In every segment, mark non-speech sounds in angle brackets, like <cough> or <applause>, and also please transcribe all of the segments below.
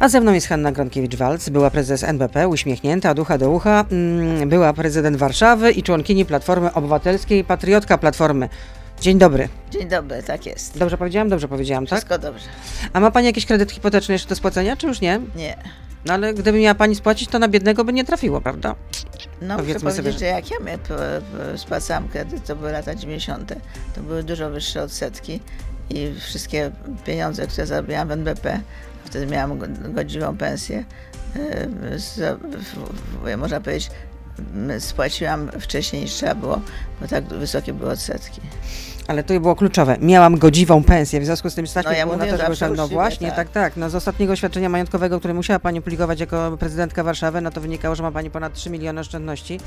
A ze mną jest Hanna Gronkiewicz-Walc, była prezes NBP, uśmiechnięta, od ucha do ucha, mm, była prezydent Warszawy i członkini Platformy Obywatelskiej, patriotka Platformy. Dzień dobry. Dzień dobry, tak jest. Dobrze powiedziałam? Dobrze powiedziałam, tak? Wszystko dobrze. A ma Pani jakiś kredyt hipoteczny jeszcze do spłacenia, czy już nie? Nie. No ale gdyby miała Pani spłacić, to na biednego by nie trafiło, prawda? No Powiedzmy sobie, powiedzieć, że- że jak ja mnie p- spłacałam kredyt, to były lata 90., to były dużo wyższe odsetki i wszystkie pieniądze, które zarabiałam w NBP, wtedy miałam go- godziwą pensję, yy, można powiedzieć, spłaciłam wcześniej niż trzeba było, bo tak wysokie były odsetki. Ale to było kluczowe. Miałam godziwą pensję, w związku z tym stać No ja było na mówię, to, że żeby no właśnie, tak. tak. tak, No z ostatniego świadczenia majątkowego, które musiała Pani publikować jako prezydentka Warszawy, no to wynikało, że ma Pani ponad 3 miliony oszczędności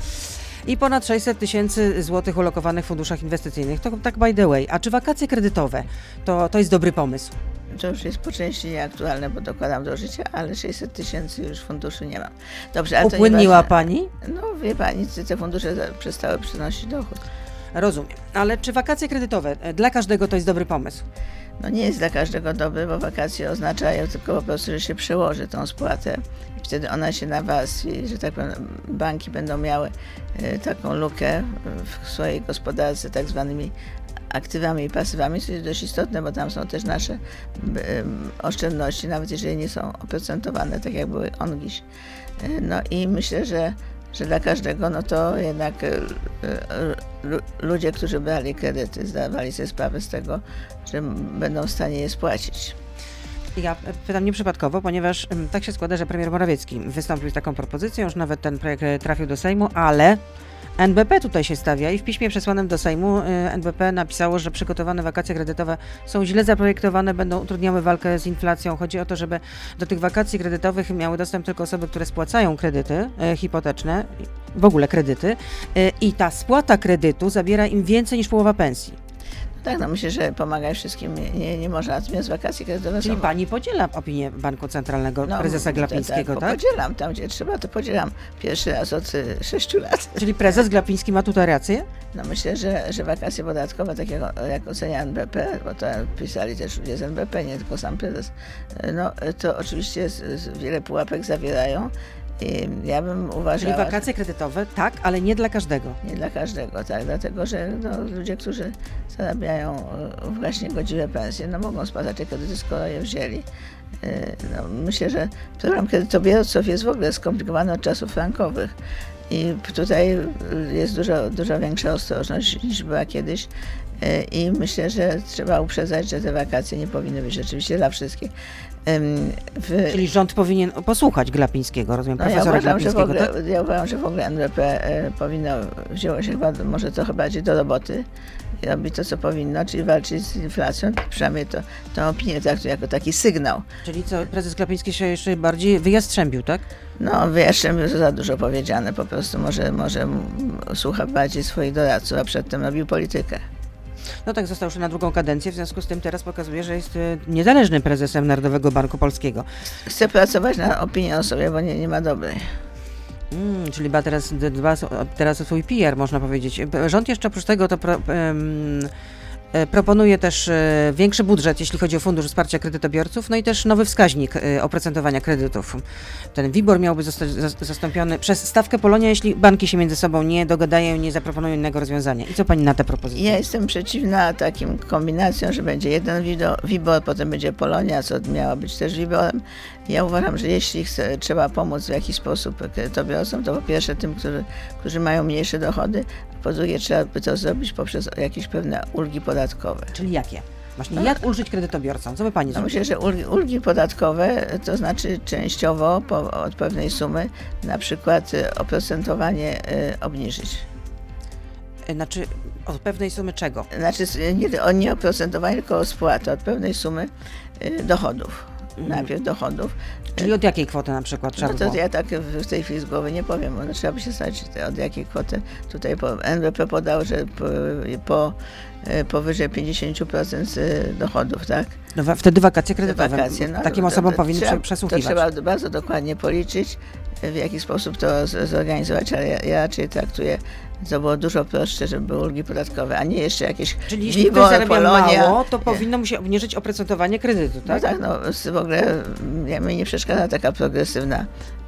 i ponad 600 tysięcy złotych ulokowanych w funduszach inwestycyjnych. To tak by the way. A czy wakacje kredytowe to, to jest dobry pomysł? To już jest po części nieaktualne, bo dokładam do życia, ale 600 tysięcy już funduszy nie mam. Dobrze, ale Upłynniła. Pani? No wie pani, te fundusze przestały przynosić dochód. Rozumiem. Ale czy wakacje kredytowe e, dla każdego to jest dobry pomysł? No nie jest dla każdego dobry, bo wakacje oznaczają tylko po prostu, że się przełoży tą spłatę i wtedy ona się nawarstwi, że tak powiem, banki będą miały e, taką lukę w swojej gospodarce tak zwanymi aktywami i pasywami, co jest dość istotne, bo tam są też nasze oszczędności, nawet jeżeli nie są oprocentowane, tak jak były ongiś. E, No i myślę, że, że dla każdego, no to jednak e, e, lu- ludzie, którzy brali kredyty, zdawali sobie sprawę z tego, że będą w stanie je spłacić. Ja pytam nieprzypadkowo, ponieważ tak się składa, że premier Morawiecki wystąpił z taką propozycją, już nawet ten projekt trafił do Sejmu, ale NBP tutaj się stawia i w piśmie przesłanym do Sejmu e, NBP napisało, że przygotowane wakacje kredytowe są źle zaprojektowane, będą utrudniały walkę z inflacją. Chodzi o to, żeby do tych wakacji kredytowych miały dostęp tylko osoby, które spłacają kredyty e, hipoteczne, w ogóle kredyty e, i ta spłata kredytu zabiera im więcej niż połowa pensji. Tak, no myślę, że pomagać wszystkim nie, nie, można, natomiast wakacje kredytowe Czyli pani podziela opinię Banku Centralnego no, prezesa Glapińskiego, tak? tak? Podzielam, tam gdzie trzeba, to podzielam. Pierwszy raz od y, sześciu lat. Czyli prezes Glapiński ma tutaj rację? No myślę, że, że wakacje podatkowe, tak jak, jak ocenia NBP, bo to pisali też ludzie z NBP, nie tylko sam prezes, no to oczywiście z, z wiele pułapek zawierają ja bym Czyli uważała... wakacje kredytowe, tak, ale nie dla każdego. Nie dla każdego, tak, dlatego że no, ludzie, którzy zarabiają e, właśnie godziwe pensje, no mogą spłacać te kredyty, skoro je wzięli. E, No, myślę, że program kredytobiorców jest w ogóle skomplikowany od czasów frankowych i tutaj e, jest dużo, dużo większa ostrożność niż była kiedyś i myślę, że trzeba uprzedzać, że te wakacje nie powinny być rzeczywiście dla wszystkich. W, Czyli rząd powinien posłuchać Glapińskiego, rozumiem, no ja profesora uważam, że w Glapińskiego, ogóle, tak? ja uważam, że w ogóle NBP e, powinno, wzięło się chyba może trochę bardziej do roboty i robi to, co powinno, czyli walczyć z inflacją. Przynajmniej to, tę opinię traktuję jako taki sygnał. Czyli co, prezes Glapiński się jeszcze bardziej wyjastrzębił, tak? No, jeszcze mi za dużo powiedziane, po prostu może, może słucha bardziej swoich doradców, a przedtem robił politykę. No tak, został już na drugą kadencję, w związku z tym teraz pokazuje, że jest e, niezależnym prezesem Narodowego Banku Polskiego. Chcę pracować na opinię o sobie, bo nie, nie ma dobrej. Mm, czyli dba teraz, dba o- teraz o swój PR, można powiedzieć. E, Rząd jeszcze oprócz tego to pro, proponuje też e, większy budżet, jeśli chodzi o Fundusz Wsparcia Kredytobiorców, no i też nowy wskaźnik e, oprocentowania kredytów. Ten WIBOR miałby zostać zas- zastąpiony przez stawkę Polonia, jeśli banki się między sobą nie dogadają, nie zaproponują innego rozwiązania. I co pani na te propozycje? Ja jestem przeciwna takim kombinacjom, że będzie jeden WIBOR, potem będzie Polonia, co miała być też WIBORem. Ja uważam, że jeśli chce, trzeba pomóc w jakiś sposób kredytobiorcom, to po pierwsze tym, którzy, którzy mają mniejsze dochody, po drugie trzeba by to zrobić poprzez jakieś pewne ulgi podatkowe. Czyli jakie? Właśnie jak ulżyć kredytobiorcom? Co by pani No zrobiła? myślę, że ulgi, ulgi podatkowe to znaczy częściowo po, od pewnej sumy na przykład e, oprocentowanie e, obniżyć. E, Znaczy od pewnej sumy czego? Znaczy nie, nie oprocentowanie, tylko o spłatę od pewnej sumy y, dochodów. Najpierw dochodów. Czyli od jakiej kwoty na przykład trzeba No to było? ja tak w tej chwili z głowy nie powiem, no, trzeba by się stać od jakiej kwoty. Tutaj po, NBP podał, że po, po, y, powyżej 50% y, dochodów, tak? No, wtedy wakacje kredytowe. Wakacje, no, Takim osobom powinny trzeba, prze- przesłuchiwać. To trzeba bardzo dokładnie policzyć w jaki sposób to zorganizować, ale ja, ja raczej traktuję to było dużo prostsze, żeby były ulgi podatkowe, a nie jeszcze jakieś Czyli jeśli Vivo, ktoś zarabia Polonia. mało, to powinno mu się obniżyć oprocentowanie kredytu, tak? No tak, no w ogóle ja, mi nie przeszkadza taka progresywna Y,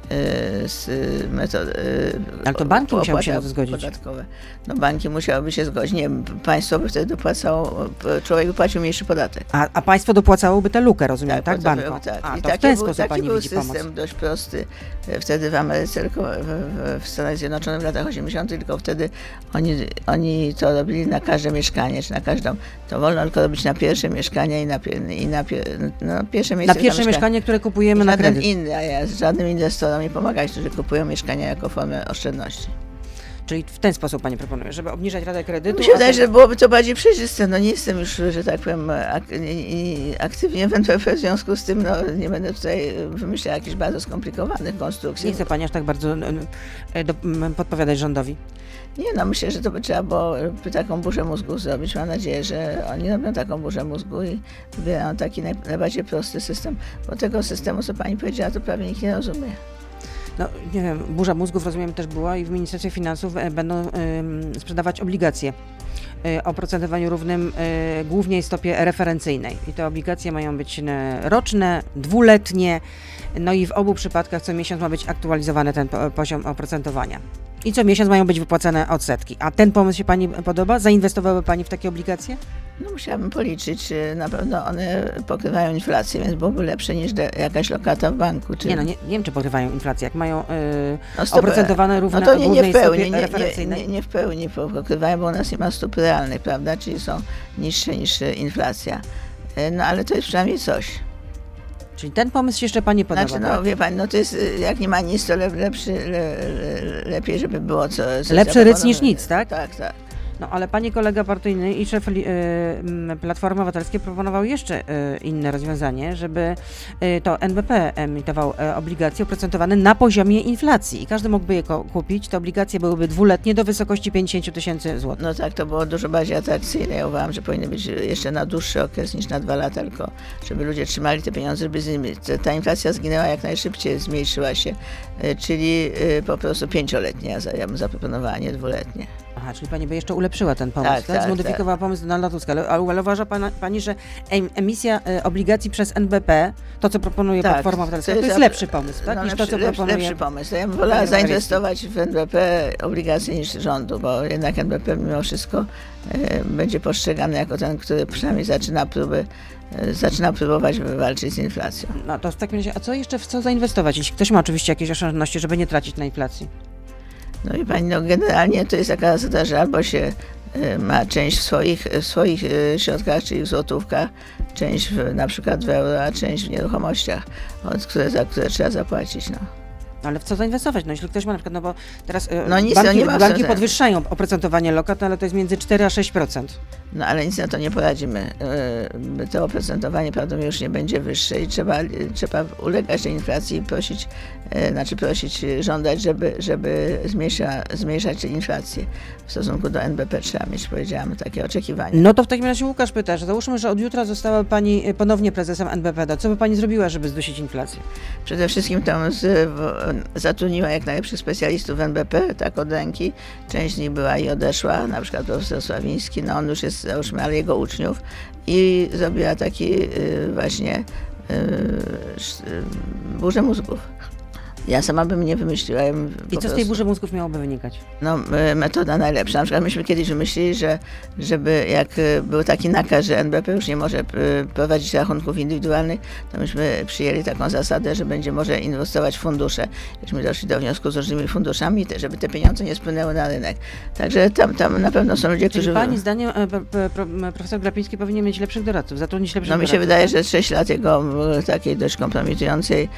z metody. Ale to banki musiały się zgodzić. Podatkowe. No banki musiałyby się zgodzić. Nie, państwo by wtedy dopłacało, człowiek by płacił mniejszy podatek. A, a państwo dopłacałoby tę lukę, rozumiem, tak? tak bankom. Tak. A, I to ten był, taki był system pomoc. dość prosty. Wtedy w Ameryce, tylko w, w, Stanach Zjednoczonych w latach 80., tylko wtedy oni, oni to robili na każde mieszkanie, czy na każdą. To wolno tylko robić na pierwsze mieszkanie i na, i na, no, pierwsze miejsce. Na pierwsze mieszkanie, które kupujemy na kredyt. inny, a ja z żadnym inwestorem mi pomagać, którzy kupują mieszkania jako formę oszczędności. Czyli w ten sposób Pani proponuje, żeby obniżać ratę kredytu? Mi się wydaje, że byłoby to bardziej przejrzyste. No nie jestem już, że tak powiem, ak aktywnie w NPF, w związku z tym no, nie będę tutaj wymyślać jakichś bardzo skomplikowanych konstrukcji. Nie chce Pani aż tak bardzo e, do, podpowiadać rządowi? Nie, no myślę, że to by trzeba było taką burzę mózgu zrobić. Mam nadzieję, że oni robią taką burzę mózgu i wybierają taki najbardziej prosty system, bo tego systemu, co Pani powiedziała, to prawie nikt nie rozumie no nie wiem, burza mózgów rozumiem też była i w Ministerstwie Finansów e, będą sprzedawać obligacje y, o oprocentowaniu równym y, głównie stopie referencyjnej. I te obligacje mają być roczne, dwuletnie, no i w obu przypadkach co miesiąc ma być aktualizowany ten poziom oprocentowania. I co miesiąc mają być wypłacane odsetki. A ten pomysł się Pani podoba? Zainwestowałaby Pani w takie obligacje? No musiałabym policzyć, na pewno one pokrywają inflację, więc byłoby lepsze niż jakaś lokata w banku. Czy... Nie no, nie, nie wiem, czy pokrywają inflację. Jak mają yy, no oprocentowane równe no to nie, nie w pełni, nie, nie, nie, w pełni pokrywają, bo u nas nie ma stóp realnych, prawda, czyli są niższe niż inflacja. E, no ale to jest przynajmniej coś. Czyli ten pomysł jeszcze Pani podoba, Znaczy, no tak? wie Pani, no to jest, jak nie ma nic, to lepszy, le, le, lepiej, żeby było co... Lepszy ryc niż nic, tak? Tak, tak. No ale pani kolega partyjny i szef y, Platformy Obywatelskiej proponował jeszcze y, inne rozwiązanie, żeby y, to NBP emitował obligacje oprocentowane na poziomie inflacji i każdy mógłby je kupić. Te obligacje byłyby dwuletnie do wysokości 50 tysięcy złotych. No tak, to było dużo bardziej atrakcyjne. Ja uważam, że powinny być jeszcze na dłuższy okres niż na dwa lata, tylko żeby ludzie trzymali te pieniądze, żeby ta inflacja zginęła jak najszybciej, zmniejszyła się, czyli po prostu pięcioletnie. Ja bym zaproponowała, nie dwuletnie. Aha, czyli pani by jeszcze ulepszyła ten pomysł, tak? tak? tak Zmodyfikowała tak. pomysł Donalda Tuska. Ale, ale uważa pana, pani, że emisja e, obligacji przez NBP, to co proponuje tak, Platforma Obywatelska, to jest, to jest lepszy pomysł, tak? No, niż lepszy, to, co proponuje... Lepszy pomysł. Ja bym wolała zainwestować w NBP obligacje niż rządu, bo jednak NBP mimo wszystko e, będzie postrzegany jako ten, który przynajmniej zaczyna próby e, zaczyna próbować walczyć z inflacją. No to w takim razie, a co jeszcze w co zainwestować, jeśli ktoś ma oczywiście jakieś oszczędności, żeby nie tracić na inflacji? No i pani, no generalnie to jest taka zasada, że albo się e, ma część w swoich, w swoich e, środkach, czyli w złotówkach, część w, na przykład w euro, a część w nieruchomościach, od które, za które trzeba zapłacić. No. Ale w co zainwestować? No jeśli ktoś ma na przykład, no bo teraz e, no nic, banki, no banki podwyższają oprocentowanie lokat, no ale to jest między 4 a 6%. No ale nic na to nie poradzimy. To oprocentowanie prawdopodobnie już nie będzie wyższe i trzeba, trzeba ulegać tej inflacji i prosić, znaczy prosić, żądać, żeby, żeby zmniejsza, zmniejszać inflację. W stosunku do NBP trzeba mieć, powiedziałam, takie oczekiwania. No to w takim razie Łukasz pyta, że załóżmy, że od jutra została Pani ponownie prezesem NBP. Co by Pani zrobiła, żeby zdusić inflację? Przede wszystkim tam z, zatrudniła jak najlepszych specjalistów NBP, tak od ręki. Część z nich była i odeszła, na przykład profesor Sławiński, no on już jest, załóżmy, ale jego uczniów i zrobiła taki właśnie burzę mózgów. Ja sama bym nie wymyśliła. Ja bym I co z tej burzy mózgów miałoby wynikać? No, e, metoda najlepsza. Na przykład myśmy kiedyś wymyślili, że żeby jak e, był taki nakaz, że NBP już nie może e, prowadzić rachunków indywidualnych, to myśmy przyjęli taką zasadę, że będzie może inwestować w fundusze. Myśmy doszli do wniosku z różnymi funduszami, żeby te pieniądze nie spłynęły na rynek. Także tam, tam na pewno są ludzie, Czyli którzy... Pani zdaniem profesor Glapiński powinien mieć lepszych doradców, zatrudnić lepszych No mi się wydaje, tak? że 6 lat jego takiej dość kompromitującej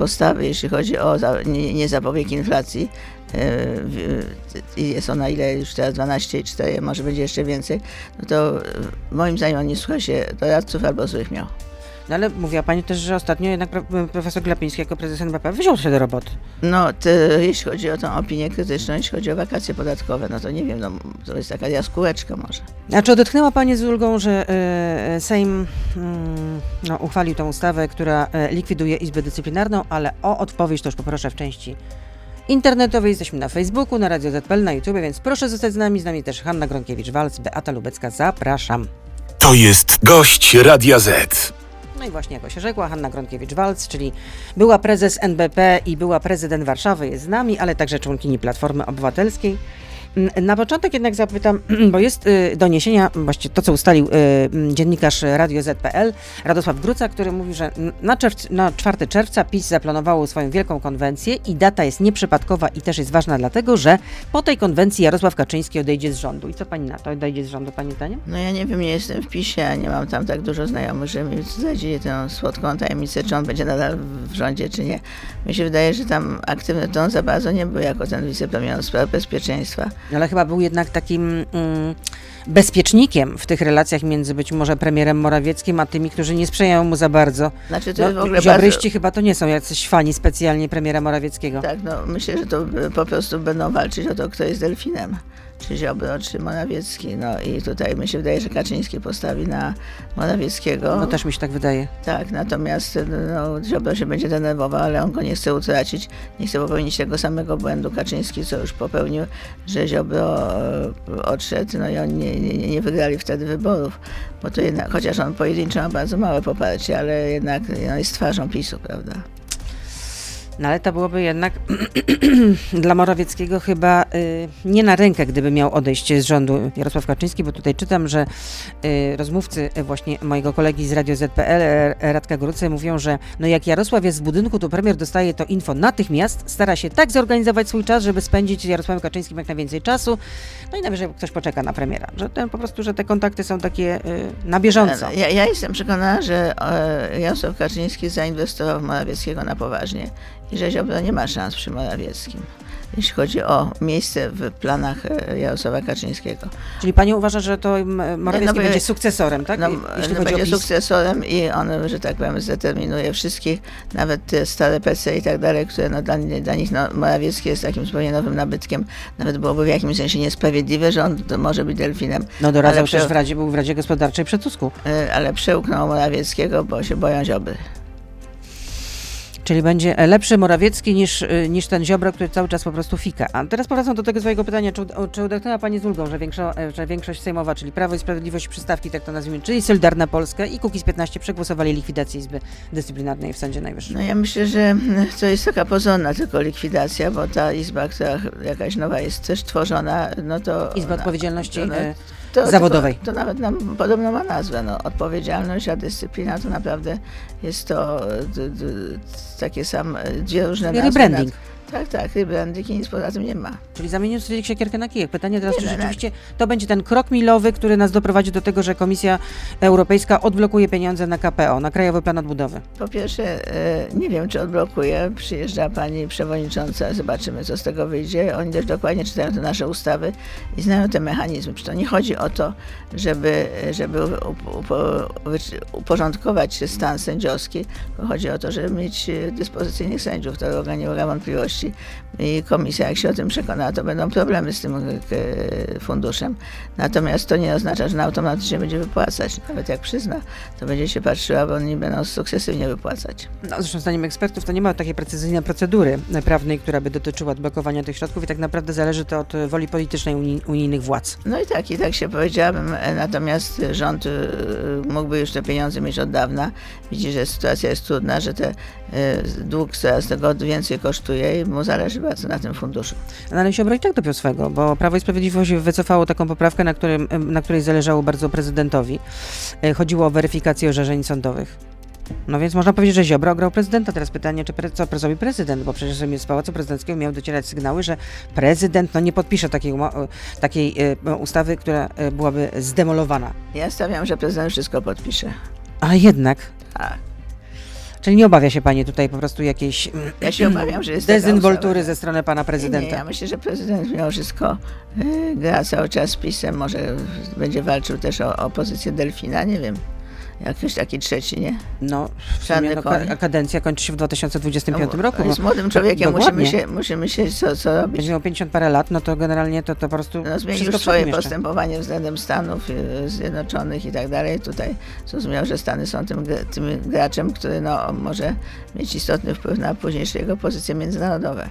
postawy, jeśli chodzi o niezapobieg inflacji. E, jest ona ile już teraz 12,4, może będzie jeszcze więcej, no to moim zdaniem on nie słucha się doradców albo złych miał. No ale mówiła pani też, że ostatnio jednak pro- profesor Glapiński jako prezes NBP wziął się do roboty. No, to, jeśli chodzi o tą opinię krytyczną, jeśli chodzi o wakacje podatkowe, no to nie wiem, no, to jest taka jaskółeczka może. A czy odetchnęła Pani z ulgą, że e, Sejm mm, no, uchwalił tę ustawę, która e, likwiduje Izbę Dyscyplinarną, ale o odpowiedź to już poproszę w części internetowej. Jesteśmy na Facebooku, na Radio ZPL, na YouTube, więc proszę zostać z nami. Z nami też Hanna Gronkiewicz-Walc, Beata Lubecka. Zapraszam. To jest gość Radia Z. No i właśnie, jako się rzekła, Hanna Gronkiewicz-Walc, czyli była prezes NBP i była prezydent Warszawy, jest z nami, ale także członkini Platformy Obywatelskiej. Mm, Na początek jednak zapytam, <clears throat> bo jest y, doniesienia, właściwie to co ustalił y, mm, dziennikarz Radio ZPL, Radosław Gruca, który mówi, że na, czerwc, na 4 czerwca PiS zaplanowało swoją wielką konwencję i data jest nieprzypadkowa i też jest ważna dlatego, że po tej konwencji Jarosław Kaczyński odejdzie z rządu. I co pani na to? Odejdzie z rządu pani zdaniem? No ja nie wiem, nie jestem w PiSie, a nie mam tam tak dużo znajomych, że mi zdradzili tę słodką tajemnicę, czy on będzie nadal w rządzie, czy nie. Mi się wydaje, że tam aktywny to on za bardzo nie był jako ten wicepremier spraw bezpieczeństwa. Ale chyba był jednak takim mm, bezpiecznikiem w tych relacjach między być może premierem Morawieckim, a tymi, którzy nie sprzyjają mu za bardzo. Znaczy to w No, ogóle ziobryści chyba to nie są jacyś fani specjalnie premiera Morawieckiego. Tak, no myślę, że to y, po prostu będą walczyć o to, kto jest delfinem. Czy Ziobro, czy Morawiecki. No i tutaj mi się wydaje, że Kaczyński postawi na Morawieckiego. No też mi się tak wydaje. Tak, natomiast no, Ziobro się będzie denerwował, ale on go nie chce utracić. Nie chce popełnić tego samego błędu Kaczyński, co już popełnił, że Ziobro e, odszedł, no i oni nie, nie, nie wygrali wtedy wyborów. Bo to jednak, chociaż on pojedynczo ma bardzo małe poparcie, ale jednak no, jest twarzą PiSu, prawda? No ale to byłoby jednak <clears throat> dla Morawieckiego chyba y, nie na rękę, gdyby miał odejść z rządu Jarosław Kaczyński, bo tutaj czytam, że y, rozmówcy y, właśnie mojego kolegi z Radio ZPL, e, Radka Grucy, mówią, że no jak Jarosław jest w budynku, to premier dostaje to info natychmiast, stara się tak zorganizować swój czas, żeby spędzić z Jarosławem Kaczyńskim jak najwięcej czasu, no i najwyżej ktoś poczeka na premiera, że ten, po prostu, że te kontakty są takie y, na bieżąco. Ja, ja jestem przekonana, że e, Jarosław Kaczyński zainwestował w Morawieckiego na poważnie i że Ziobro nie ma szans przy Morawieckim, jeśli chodzi o miejsce w planach e, Jarosława Kaczyńskiego. Czyli pani uważa, że to m, Morawiecki no bo- będzie sukcesorem, tak? No, Jeśli no będzie sukcesorem i on, że tak powiem, zdeterminuje wszystkich, nawet te stare PC i tak dalej, które no, dla, dla nich no, Morawiecki jest takim zupełnie nowym nabytkiem. Nawet byłoby w jakimś sensie niesprawiedliwe, że on może być delfinem. No doradzał ale też prze- w Radzie, był w Radzie Gospodarczej przy Tusku. E, Ale przełknął Morawieckiego, bo się boją Ziobry. Czyli będzie lepszy Morawiecki niż, y, niż ten Ziobro, który cały czas po prostu fika. A teraz powracam do tego swojego pytania, czy, czy udechnęła Pani z ulgą, że, większo, e, że większość sejmowa, czyli Prawo i Sprawiedliwość przystawki, tak to nazwijmy, czyli Solidarna Polska i Kukiz 15 przegłosowali likwidację Izby Dyscyplinarnej w Sądzie Najwyższym. No ja myślę, że mm, to jest taka pozorna tylko likwidacja, bo ta izba, która jakaś nowa jest też tworzona, no to... Izba Odpowiedzialności no, e, to, zawodowej. To, to nawet nam podobno ma nazwę. No, odpowiedzialność, a dyscyplina to naprawdę jest to d, d, takie sam, dwie różne nazwy. rebranding. Tak, tak, rebranding i nic poza tym nie ma. Czyli zamienił sobie siekierkę na kijek. Pytanie teraz, Nie, czy no, rzeczywiście to będzie ten krok milowy, który nas doprowadzi do tego, że Komisja Europejska odblokuje pieniądze na KPO, na Krajowy Plan Odbudowy. Po pierwsze, e, nie wiem, czy odblokuje. Przyjeżdża pani przewodnicząca, zobaczymy, co z tego wyjdzie. Oni też dokładnie czytają te nasze ustawy i znają te mechanizmy. Przecież to nie chodzi o to, żeby, żeby uporządkować stan sędziowski, chodzi o to, żeby mieć e, dyspozycyjnych sędziów. To nie ulega wątpliwości. I komisja, jak się o tym przekona, to będą problemy z tym e, funduszem. Natomiast to nie oznacza, że na automatycznie będzie wypłacać. Nawet jak przyzna, to będzie się patrzyła, bo oni będą sukcesywnie wypłacać. No, zresztą zdaniem ekspertów to nie ma takiej precyzyjnej procedury prawnej, która by dotyczyła odblokowania tych środków i tak naprawdę zależy to od woli politycznej unij, unijnych władz. No i tak, i tak się powiedziałabym. E, Natomiast rząd e, mógłby już te pieniądze mieć od dawna. Widzi, że sytuacja jest trudna, że te dług coraz tego więcej kosztuje i mu zależy bardzo na tym funduszu. No, ale Ziobro i tak dopiął swego, bo Prawo i Sprawiedliwość wycofało taką poprawkę, na, którym, na której zależało bardzo prezydentowi. E, Chodziło o weryfikację orzeczeń sądowych. No więc można powiedzieć, że Ziobro grał prezydenta. Teraz pytanie, czy pre, co zrobi prezydent, bo przecież z Pałacu Prezydenckiego miały docierać sygnały, że prezydent no, nie podpisze takiej, takiej e, ustawy, która byłaby zdemolowana. Ja stawiam, że prezydent wszystko podpisze. Ale jednak, Tak. Czyli nie obawia się pani tutaj po prostu jakiejś mm, Ja się obawiam, że jest taka dezynwoltury ze strony pana Nie, prezydenta. nie, ja myślę, że prezydent mimo wszystko y, gra cały czas z PiSem. Może będzie walczył też o, o pozycję delfina, nie wiem. Jakiś taki trzeci, nie? No, w sumie no, ka- kadencja kończy się w 2025 No, roku. Jest bo młodym człowiekiem, dokładnie. musimy się, musimy się co, co robić. Będzie miał 50 parę lat, no to generalnie to, to po prostu No, zmienił swoje postępowanie względem Stanów y, Zjednoczonych i tak dalej. Tutaj zrozumiał, że Stany są tym, tym graczem, który no, może mieć istotny wpływ na późniejsze jego pozycje międzynarodowe.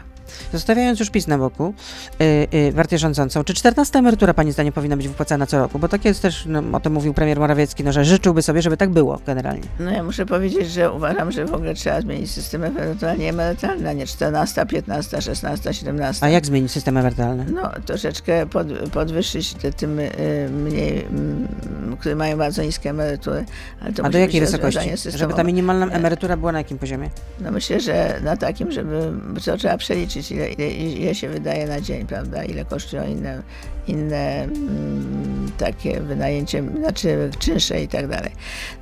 Zostawiając już PiS na boku, yy, yy, partię rządzącą, czy 14 emerytura Pani zdaniem powinna być wypłacana co roku? Bo tak jest też, no, o tym mówił premier Morawiecki, no, że życzyłby sobie, żeby tak było generalnie. No ja muszę powiedzieć, że uważam, że w ogóle trzeba zmienić system ewentualnie emerytalny, a nie 14, 15, 16, 17. A jak zmienić system emerytalny? No, troszeczkę pod, podwyższyć te, tym y, mniej, które mają bardzo niskie emerytury. Ale to A do jakiej wysokości? Żeby ta minimalna emerytura była na jakim poziomie? No myślę, że na takim, żeby to trzeba przeliczyć, ile, ile, ile się wydaje na dzień, prawda? Ile kosztują inne, inne mm, takie wynajęcie, znaczy czynsze i tak dalej.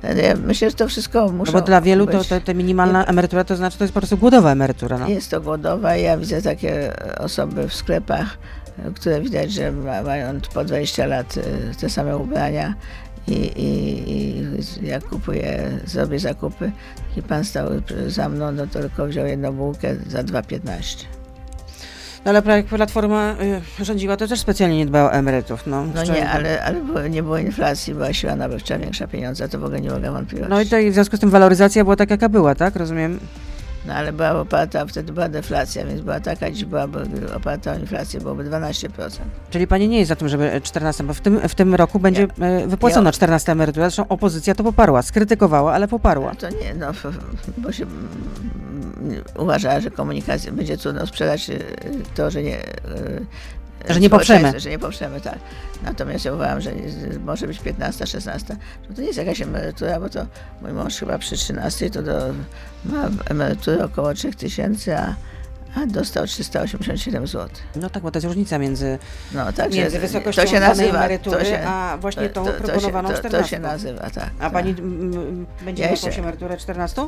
No, ja myślę, że to wszystko No muszą bo dla wielu być- to, to minimalna emerytura to znaczy to jest po prostu głodowa emerytura. No. Jest to głodowa. Ja widzę takie osoby w sklepach, które widać, że ma, mają po 20 lat e, te same ubrania. I, i, I jak kupuję, zrobię zakupy, i pan stał za mną, no to tylko wziął jedną bułkę za 2,15. No ale jak Platforma y, rządziła, to też specjalnie nie dbała o emerytów. No, No nie, ale, ale było, nie było inflacji, była siła nabywcza większa pieniądza, to w ogóle nie mogę wątpliwości. No i to i w związku z tym waloryzacja była taka, jaka była, tak? Rozumiem? No ale była oparta, wtedy była deflacja, więc była taka, dziś byłaby oparta o inflację, byłoby 12%. Czyli pani nie jest za tym, żeby 14, bo w tym, w tym roku będzie e, wypłacona Ja- 14 emerytura. Zresztą opozycja to poparła, skrytykowała, ale poparła. To nie, no, bo się uważała, że komunikacja będzie trudno sprzedać y, to, że nie. y, Że nie poprzemy. Że nie poprzemy, tak. Natomiast ja uważam, że może być 15, 16. No to nie jest jakaś emerytura, bo to mój mąż chyba przy 13 to do, ma emeryturę około 3000, a, a dostał 387 zł. No tak, bo to jest różnica między, No tak, między wysokością to się nazywa, emerytury, to się, a właśnie tą to, to, to, się, proponowaną to, to 14. się nazywa, tak. A tak. pani mm, będzie Ja miała emeryturę 14? Y,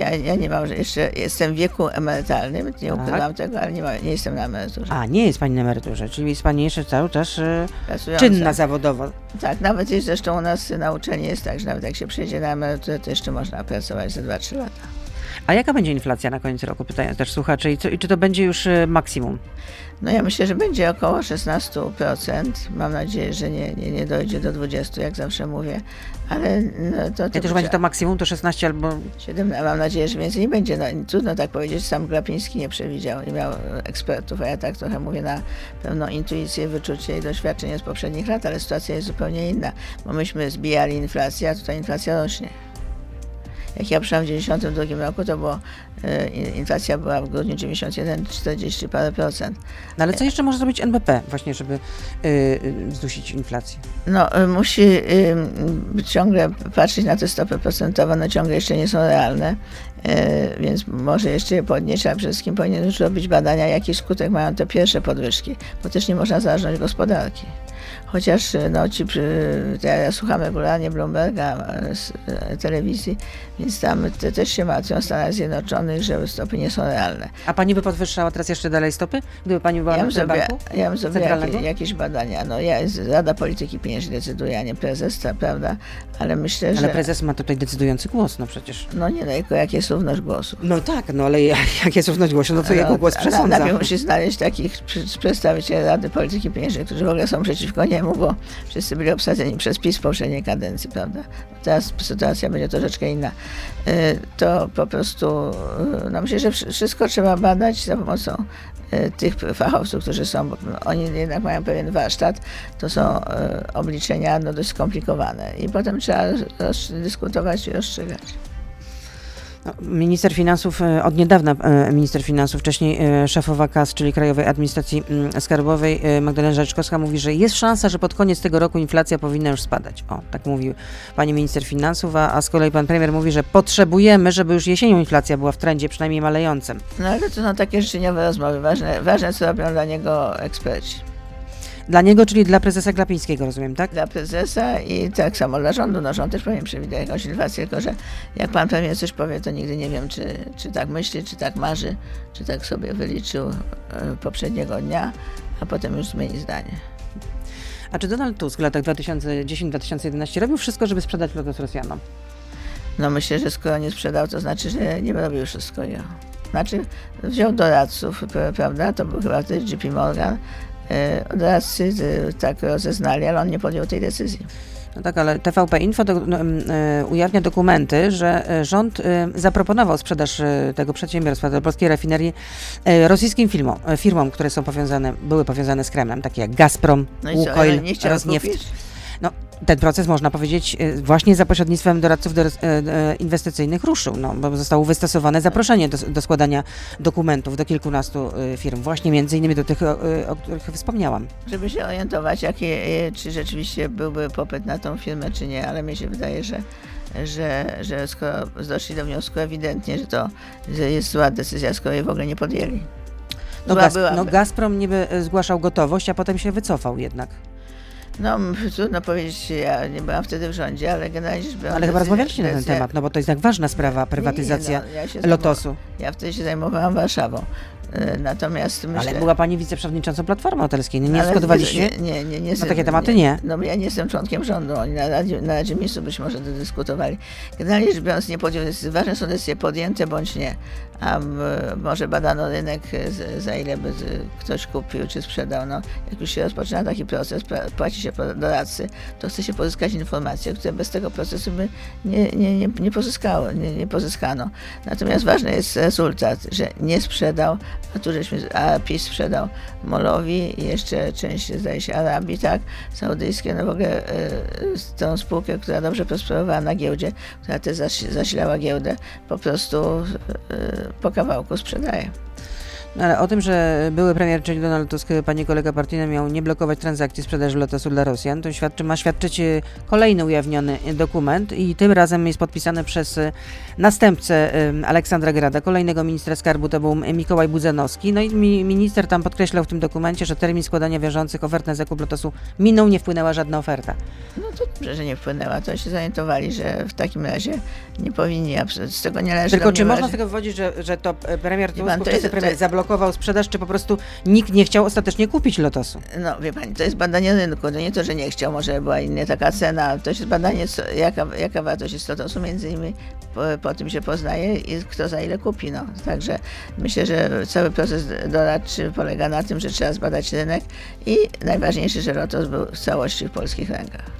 Ja, ja nie mam, że jeszcze jestem w wieku emerytalnym, nie Tak. ukrywam tego, ale nie, ma, nie jestem na emeryturze. A, nie jest pani na emeryturze, czyli jest pani jeszcze cały czas e, Pracująca. czynna zawodowo. Tak, nawet jest zresztą u nas na uczelni jest tak, że nawet jak się przejdzie na emeryturę, to jeszcze można pracować za 2-3 lata. A jaka będzie inflacja na koniec roku? Pytają też słuchacze. I, co, i czy to będzie już e, maksimum? No ja myślę, że będzie około 16%. Mam nadzieję, że nie, nie, nie dojdzie do 20%, jak zawsze mówię, ale no, to, to Jak już będzie to maksimum, to 16 albo 7, a mam nadzieję, że więcej nie będzie. No, trudno tak powiedzieć, sam Glapiński nie przewidział, nie miał ekspertów, a ja tak trochę mówię na pewną intuicję, wyczucie i doświadczenie z poprzednich lat, ale sytuacja jest zupełnie inna, bo myśmy zbijali inflację, a tutaj inflacja rośnie. Jak ja przyszłam w 92 roku, to było, e, in- inflacja była w grudniu 91, 40 parę procent. No ale co jeszcze może zrobić NBP właśnie, żeby y, y, zdusić inflację? No, musi ciągle patrzeć na te stopy procentowe, one ciągle jeszcze nie są realne, więc może jeszcze je podnieść, ale przede wszystkim powinien już robić badania, jaki skutek mają te pierwsze podwyżki, bo też nie można zarażać gospodarki. Chociaż y, no, ci, ja, słucham regularnie Bloomberga z y, telewizji, więc tam te, też się martwią Stanach Zjednoczonych, że stopy nie są realne. A pani by podwyższała teraz jeszcze dalej stopy? Gdyby pani była Ja na bym banku? ja bym Centralnego? jakieś, jakieś badania, no ja, Rada Polityki Pieniężnej decyduje, a nie prezes, prawda, ale myślę, że... Ale prezes ma tutaj decydujący głos, no przecież. No nie, no tylko jak jest równość głosów. No tak, no ale <laughs> jak, jest równość głosu, no to jego głos przesądza. Najpierw musi znaleźć takich przedstawicieli Rady Polityki Pieniężnej, którzy w ogóle są przeciwko niemu, bo wszyscy byli obsadzeni przez PiS w poprzedniej kadencji, prawda? Teraz sytuacja będzie troszeczkę inna. Y, To po prostu, y, no myślę, że wszy- wszystko trzeba badać za pomocą y, tych fachowców, którzy są, oni jednak mają pewien warsztat, to są obliczenia no, dość skomplikowane i potem trzeba dyskutować i rozstrzygać. No, minister finansów, e, od niedawna e, minister finansów, wcześniej e, szefowa KAS, czyli Krajowej Administracji mm, Skarbowej, Magdalena Rzeczkowska mówi, że jest szansa, że pod koniec tego roku inflacja powinna już spadać. O, tak mówi pani minister finansów, a, a z kolei pan premier mówi, że potrzebujemy, żeby już jesienią inflacja była w trendzie przynajmniej malejącym. No ale to są takie życzeniowe rozmowy. Ważne, ważne co robią dla niego eksperci. Dla niego, czyli dla prezesa Glapińskiego, rozumiem, tak? Dla prezesa i tak samo dla rządu. No rząd też powinien przewidzieć jakąś inflację, tylko że jak pan premier coś powie, to nigdy nie wiem, czy, czy tak myśli, czy tak marzy, czy tak sobie wyliczył e, poprzedniego dnia, a potem już zmieni zdanie. A czy Donald Tusk w latach 2010-2011 robił wszystko, żeby sprzedać Lotos Rosjanom? No myślę, że skoro nie sprzedał, to znaczy, że nie robił wszystkiego. Znaczy wziął doradców, prawda, to był chyba wtedy JP Morgan, e, doradcy tak rozeznali, ale on nie podjął tej decyzji. No tak, ale TVP Info do, no, y, ujawnia dokumenty, że e, rząd zaproponował sprzedaż tego przedsiębiorstwa do polskiej rafinerii rosyjskim firmom, firmom, które są powiązane, były powiązane z Kremlem, takie jak Gazprom, no Łukoil, Rosneft. Ten proces, można powiedzieć, y, właśnie za pośrednictwem doradców do, e, e, inwestycyjnych ruszył, no, bo zostało wystosowane zaproszenie do, do składania dokumentów do kilkunastu y, firm, właśnie między innymi do tych, o, których wspomniałam. Żeby się orientować, jakie, czy rzeczywiście byłby popyt na tą firmę, czy nie, ale mi się wydaje, że że, że skoro doszli do wniosku ewidentnie, że to jest zła decyzja, skoro jej w ogóle nie podjęli. No, Gaz, no Gazprom niby zgłaszał gotowość, a potem się wycofał jednak. No, <laughs> trudno powiedzieć, ja nie byłam wtedy w rządzie, ale generalnie rzecz biorąc... Ale chyba rozmawialiście na ten temat, no bo to jest tak ważna sprawa, prywatyzacja nie, nie, no, ja Lotosu. Ja wtedy się zajmowałam Warszawą. E, natomiast myślę... Ale była pani wiceprzewodniczącą Platformy Obywatelskiej, nie, nie dyskutowaliście? Nie, nie, nie, nie. Na takie tematy nie. No ja nie jestem członkiem rządu, oni na Radzie, na Radzie Ministrów być może to dyskutowali. Generalnie rzecz biorąc nie podjął decyzji. Ważne są decyzje podjęte bądź nie. A może badano rynek, za ile by ktoś kupił czy sprzedał. No, jak już się rozpoczyna taki proces, płaci się doradcy, to chce się pozyskać informacje, które bez tego procesu by nie, nie, nie, nie pozyskało, nie, nie pozyskano. Natomiast ważny jest rezultat, że nie sprzedał, a tu żeśmy, a PiS sprzedał Molowi i jeszcze część, zdaje się, Arabii, tak, saudyjskie, no w ogóle e, tą spółkę, która dobrze prosperowała na giełdzie, która też zasilała giełdę, po prostu e, po kawałku sprzedaje. No, ale o tym, że były premier, czyli Donald Tusk, pani kolega partyjny miał nie blokować transakcji sprzedaży Lotosu dla Rosjan, to świadczy, ma świadczyć e, kolejny ujawniony dokument i tym razem jest podpisany przez e, następcę Aleksandra Grada, kolejnego ministra skarbu, to był Mikołaj Budzanowski. No i minister tam podkreślał w tym dokumencie, że termin składania wiążących ofert na zakup Lotosu minął, nie wpłynęła żadna oferta. No to dobrze, że nie wpłynęła, to się zorientowali, że w takim razie nie powinni, z tego nie należy Tylko czy można z tego wywodzić, że, że to premier Tusk, to jest, premier to, zablokował sprzedaż, czy po prostu nikt nie chciał ostatecznie kupić Lotosu? No wie pani, to jest badanie rynku, to nie to, że nie chciał, może była inna taka cena, to jest badanie, co, jaka, jaka wartość jest Lotosu, między innymi po, po, tym się poznaje i kto za ile kupi. No. Także myślę, że cały proces doradczy polega na tym, że trzeba zbadać rynek i najważniejsze, że Lotos był w całości w polskich rękach.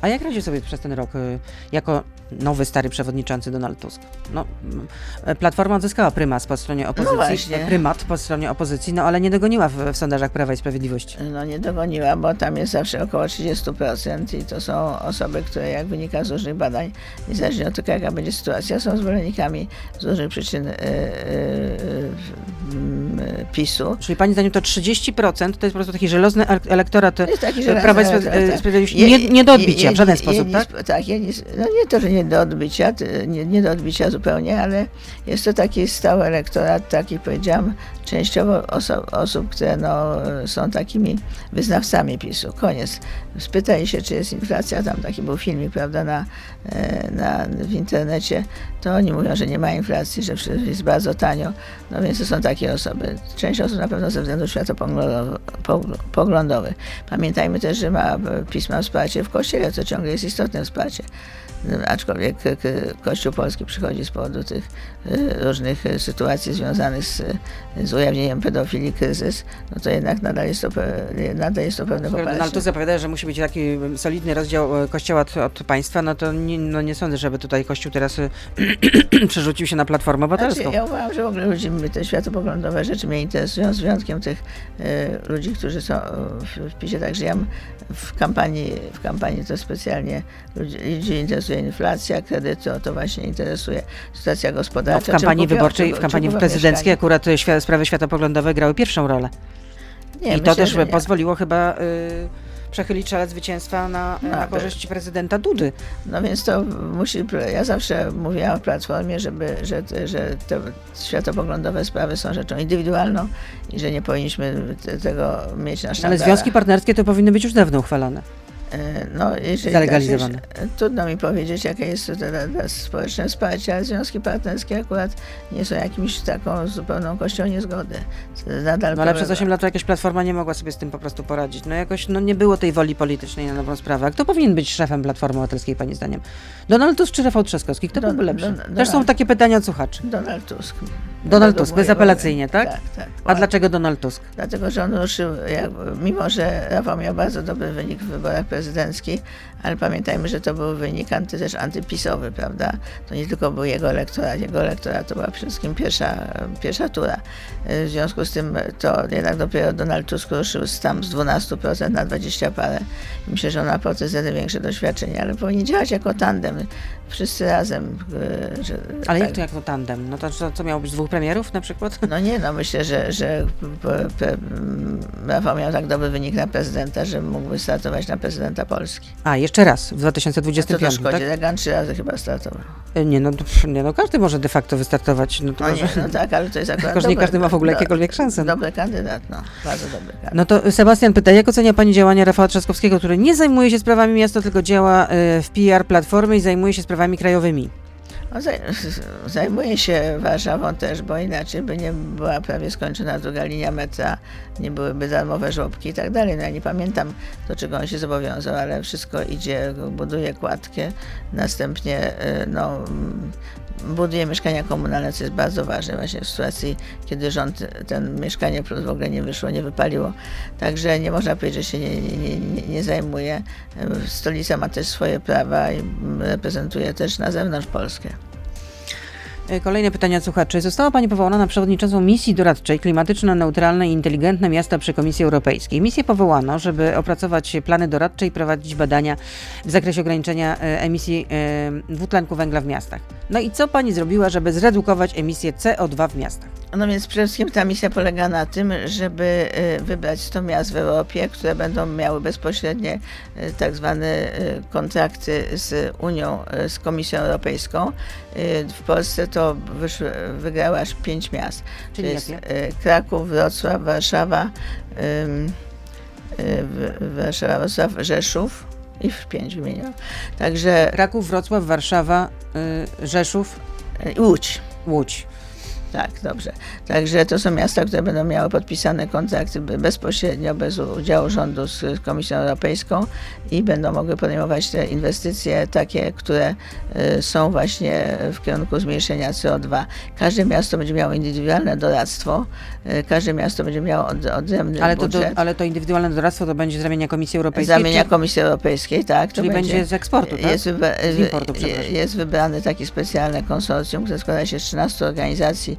A jak radzi sobie przez ten rok y, jako nowy, stary przewodniczący Donald Tusk? No, Platforma odzyskała prymat po stronie opozycji, no prymat po stronie opozycji, no ale nie dogoniła w, w, sondażach Prawa i Sprawiedliwości. No nie dogoniła, bo tam jest zawsze około 30% i to są osoby, które jak wynika z różnych badań, niezależnie od tego jaka będzie sytuacja, są zwolennikami z różnych przyczyn yy, yy, PiSu. Czyli pani zdaniem to 30% to jest po prostu taki żelazny elektorat taki Prawa i Sprawiedliwości, nie, nie do odbicia w żaden sposób, tak? Tak, nie, no nie to, że nie do odbycia, nie, nie do odbicia zupełnie, ale jest to taki stały elektorat, taki powiedziałam, częściowo oso osób, które no, są takimi wyznawcami PiSu. Koniec. Spytaj się, czy jest inflacja, tam taki był filmik, prawda, na, e, na, w internecie, to oni mówią, że nie ma inflacji, że jest bardzo tanio, no więc to są takie osoby. Część osób na pewno ze względów światopoglądowych. Pamiętajmy też, że ma, PiS ma wsparcie w Kościele, co ciągle jest istotne wsparcie aczkolwiek Kościół Polski przychodzi z powodu tych e, różnych e, sytuacji związanych z, z ujawnieniem pedofilii kryzys, no to jednak nadal jest to, nadal jest to pewne poparcie. No, ale tu zapowiada, że musi być taki solidny rozdział e, Kościoła od, od państwa, no to nie, no nie sądzę, żeby tutaj Kościół teraz <clears throat> przerzucił się na Platformę Obywatelską. Znaczy, ja uważam, że w ogóle ludzi te światopoglądowe rzeczy mnie interesują, z wyjątkiem tych e, ludzi, którzy są w, w PiSie, także ja w kampanii, w kampanii to specjalnie ludzi, ludzi interesuje interesuje inflacja, kredyty, o to właśnie interesuje sytuacja gospodarcza. No, w kampanii wyborczej, w kampanii prezydenckiej akurat sprawy światopoglądowe grały pierwszą rolę. Nie, I myślę, to też pozwoliło chyba... Y przechylić szale zwycięstwa na, no, na korzyść prezydenta Dudy. No więc to musi, ja zawsze mówiłam w Platformie, żeby, że, że te światopoglądowe sprawy są rzeczą indywidualną i że nie powinniśmy tego mieć na sztandarach. Ale związki partnerskie to powinny być już dawno uchwalone. E, no, jeżeli zalegalizowane. Się, trudno mi powiedzieć, jakie jest to teraz społeczne wsparcie, ale związki partnerskie akurat nie są jakimś taką zupełną kością niezgody. Nadal no ale przez 8 lat jakaś platforma nie mogła sobie z tym po prostu poradzić. No jakoś no, nie było tej woli politycznej na nową sprawę. Kto powinien być szefem Platformy Obywatelskiej, pani zdaniem? Donald Tusk czy Rafał Trzaskowski? Kto Don, byłby lepszy? Don, Też są takie pytania od słuchaczy. Donald Tusk. Donald Tusk, bezapelacyjnie, tak? Tak, tak. A dlaczego Donald Tusk? Dlatego, że on ruszył, mimo że Rafał miał bardzo dobry wynik w wyborach prezydenckich, ale pamiętajmy, że to był wynik anty, też antypisowy, prawda? To nie tylko był jego elektorat, jego elektorat to była przede wszystkim pierwsza, pierwsza tura. W związku z tym to jednak dopiero Donald Tusk ruszył tam z 12% na 20 parę. Myślę, że on ma procesy większe doświadczenie, ale powinien działać jako tandem wszyscy razem. E, że, Ale tak. jak to jako tandem? No to co, co miało być dwóch premierów na przykład? No nie, no myślę, że, że Rafał miał tak dobry wynik na prezydenta, że mógłby startować na prezydenta Polski. A, jeszcze raz, w 2025, A to, to szkodzi, tak? Trzy razy chyba startował. E, nie no, nie no, każdy może de facto wystartować. No, to no, może... nie, no tak, ale to jest akurat <laughs> Tylko, nie każdy ma w ogóle do, jakiekolwiek szanse. No. Dobry kandydat, no, bardzo dobry kandydat. No to Sebastian pyta, jak ocenia Pani działania Rafała Trzaskowskiego, który nie zajmuje się sprawami miasta, tylko działa e, w PR Platformy i zajmuje się sprawami krajowymi? No, <laughs> zajmuje się Warszawą też, bo inaczej by nie była prawie skończona druga linia metra, nie byłyby darmowe żłobki i tak dalej. No ja nie pamiętam, do czego on się zobowiązał, ale wszystko idzie, buduje kładkę, następnie y, no, buduje mieszkania komunalne, co jest bardzo ważne właśnie w sytuacji, kiedy rząd ten mieszkanie w ogóle nie wyszło, nie wypaliło. Także nie można powiedzieć, że się nie, nie, nie, nie zajmuje. Stolica ma też swoje prawa i reprezentuje też na zewnątrz Polskę. E, kolejne pytania słuchaczy. Została Pani powołana na przewodniczącą misji doradczej klimatyczno-neutralne i inteligentne miasta przy Komisji Europejskiej. Misję powołano, żeby opracować plany doradcze i prowadzić badania w zakresie ograniczenia e, emisji e, dwutlenku węgla w miastach. No i co Pani zrobiła, żeby zredukować emisję CO2 w miastach? No więc przede wszystkim ta misja polega na tym, żeby wybrać 100 miast w Europie, które będą miały bezpośrednie tak zwane kontrakty z Unią, z Komisją Europejską. W Polsce to wyszły, wygrały aż pięć miast. Czyli to jest? Kraków, Wrocław, Warszawa, Warszawa, Wrocław, Rzeszów i w pięć wymieniłam. Także... Kraków, Wrocław, Warszawa, y, Rzeszów. Łódź. Łódź. Tak, dobrze. Także to są miasta, które będą miały podpisane kontrakty bezpośrednio, bez udziału rządu z Komisją Europejską i będą mogły podejmować te inwestycje takie, które y, są właśnie w kierunku zmniejszenia CO2. Każde miasto będzie miało indywidualne doradztwo, y, każde miasto będzie miało od, odrębny ale to, do, ale to indywidualne doradztwo to będzie z ramienia Komisji Europejskiej? Z ramienia Komisji Europejskiej, tak. Czyli będzie, będzie, z eksportu, tak? Jest, wybra z jest wybrane takie specjalne konsorcjum, które składa się z 13 organizacji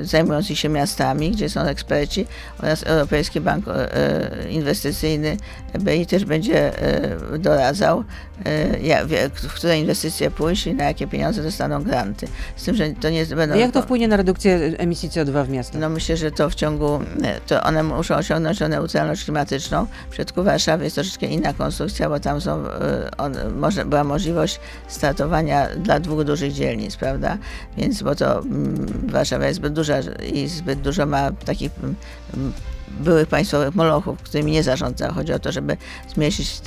zajmujących się miastami, gdzie są eksperci oraz Europejski Bank e, Inwestycyjny BI też będzie e, doradzał, e, w które inwestycje pójść i na jakie pieniądze dostaną granty. Z tym, że to nie będą... Jak to wpłynie na redukcję emisji CO2 w miastach? No myślę, że to w ciągu, to one muszą osiągnąć neutralność klimatyczną. W przypadku Warszawy jest troszeczkę inna konstrukcja, bo tam są, on, może, była możliwość startowania dla dwóch dużych dzielnic, prawda? Więc, bo to Warszawa jest zbyt duża i zbyt dużo ma takich byłych państwowych molochów, którymi nie zarządza. Chodzi o to, żeby zmieścić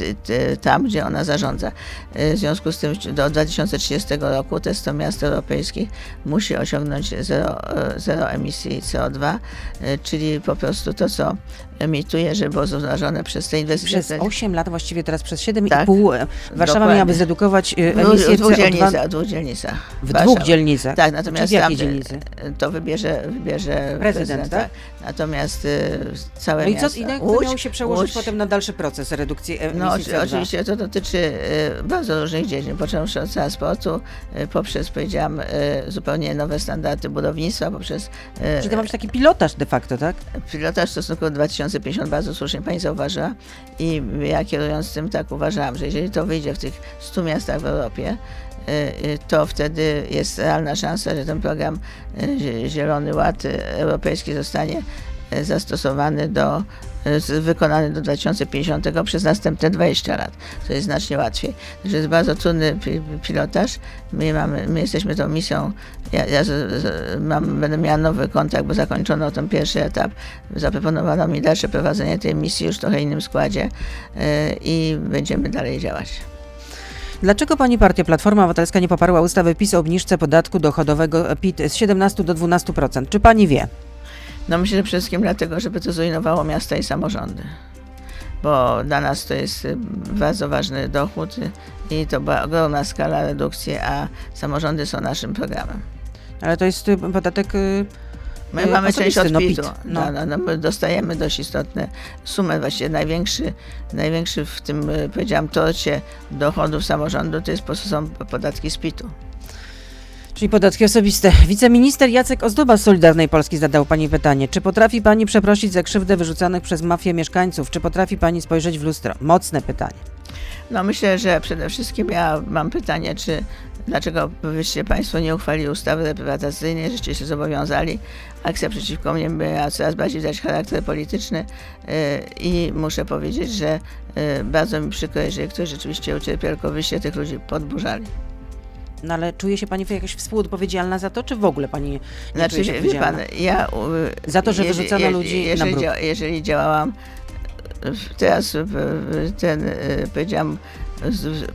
tam, gdzie ona zarządza. E, w związku z tym do 2030 roku te 100 miast europejskich musi osiągnąć zero, e, zero emisji CO2, e, czyli po prostu to, co emituje, żeby było zrównoważone przez te inwestycje. Przez 8 lat, właściwie teraz przez 7,5 tak, Warszawa dokładnie. miałaby zredukować emisję w dwóch CO2. Dzielnicach, w dwóch dzielnicach. W Warszawa. dwóch dzielnicach? Tak, natomiast w jakiej dzielnicy? To wybierze, wybierze prezydent, prezydent tak? Natomiast całe no i co, i jak to miało się przełożyć Łódź, potem na dalszy proces redukcji emisji No CO2? oczywiście to dotyczy y, bardzo różnych dziedzin, począwszy od transportu, y, poprzez, powiedziałam, y, zupełnie nowe standardy budownictwa, poprzez... Czyli to ma być taki pilotaż de facto, tak? Pilotaż w stosunku do 2050, bardzo słusznie pani zauważyła. I ja kierując tym tak uważałam, że jeżeli to wyjdzie w tych 100 miastach w Europie, to wtedy jest realna szansa, że ten program Zielony Ład Europejski zostanie zastosowany do wykonany do 2050 przez następne 20 lat, co jest znacznie łatwiej. To jest bardzo trudny pilotaż. My, mamy, my jesteśmy tą misją, ja, ja mam, będę miała nowy kontakt, bo zakończono ten pierwszy etap. Zaproponowano mi dalsze prowadzenie tej misji już w trochę innym składzie yy, i będziemy dalej działać. Dlaczego pani partia Platforma Obywatelska nie poparła ustawy PiS o obniżce podatku dochodowego PIT z 17 do 12%? Czy pani wie? No myślę, że przede wszystkim dlatego, żeby to zrujnowało miasta i samorządy. Bo dla nas to jest y, bardzo ważny dochód i to była ogromna skala redukcji, a samorządy są naszym programem. Ale to jest y, podatek y, My yy, mamy część od no, PIT. No. No, no, my dostajemy dość istotne sumy, właściwie największy, największy w tym, powiedziałam, torcie dochodów samorządu to jest po prostu są podatki z PIT-u. Czyli podatki osobiste. Wiceminister Jacek Ozdoba z Solidarnej Polski zadał Pani pytanie. Czy potrafi Pani przeprosić za krzywdę wyrzucanych przez mafię mieszkańców? Czy potrafi Pani spojrzeć w lustro? Mocne pytanie. No myślę, że przede wszystkim ja mam pytanie, czy dlaczego byście Państwo nie uchwalili ustawy reprywatyzacyjnej, żeście się zobowiązali. Akcja przeciwko mnie miała coraz bardziej dać charakter polityczny yy, i muszę powiedzieć, że yy, bardzo mi przykro, jeżeli ktoś rzeczywiście ucierpiał, tylko wyście tych ludzi podburzali. No ale czuje się Pani jakaś współodpowiedzialna za to, czy w ogóle Pani nie znaczy, czuje się pan, ja... Za to, że wyrzucano je, ludzi jeżeli, na bruk. jeżeli działałam teraz ten, powiedziałam,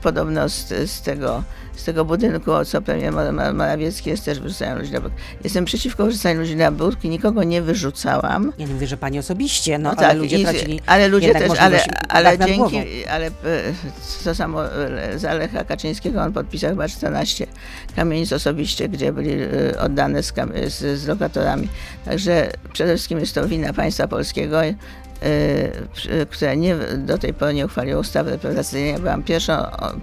podobno z, z tego z tego budynku, co premier Morawiecki jest też wyrzucają ludzi na bruk. Jestem przeciwko wyrzucaniu ludzi na bruk i nikogo nie wyrzucałam. Ja nie mówię, że pani osobiście, no, no ale tak, ludzie i, tracili Ale ludzie też, ale, ale dzięki, ale to samo za Lecha Kaczyńskiego, on podpisał chyba 14 kamienic osobiście, gdzie byli e, oddane z, z, z lokatorami. Także przede wszystkim jest to wina państwa polskiego które nie, do tej pory nie uchwaliło ustawy reprywatyzacyjnej. Ja byłam pierwszą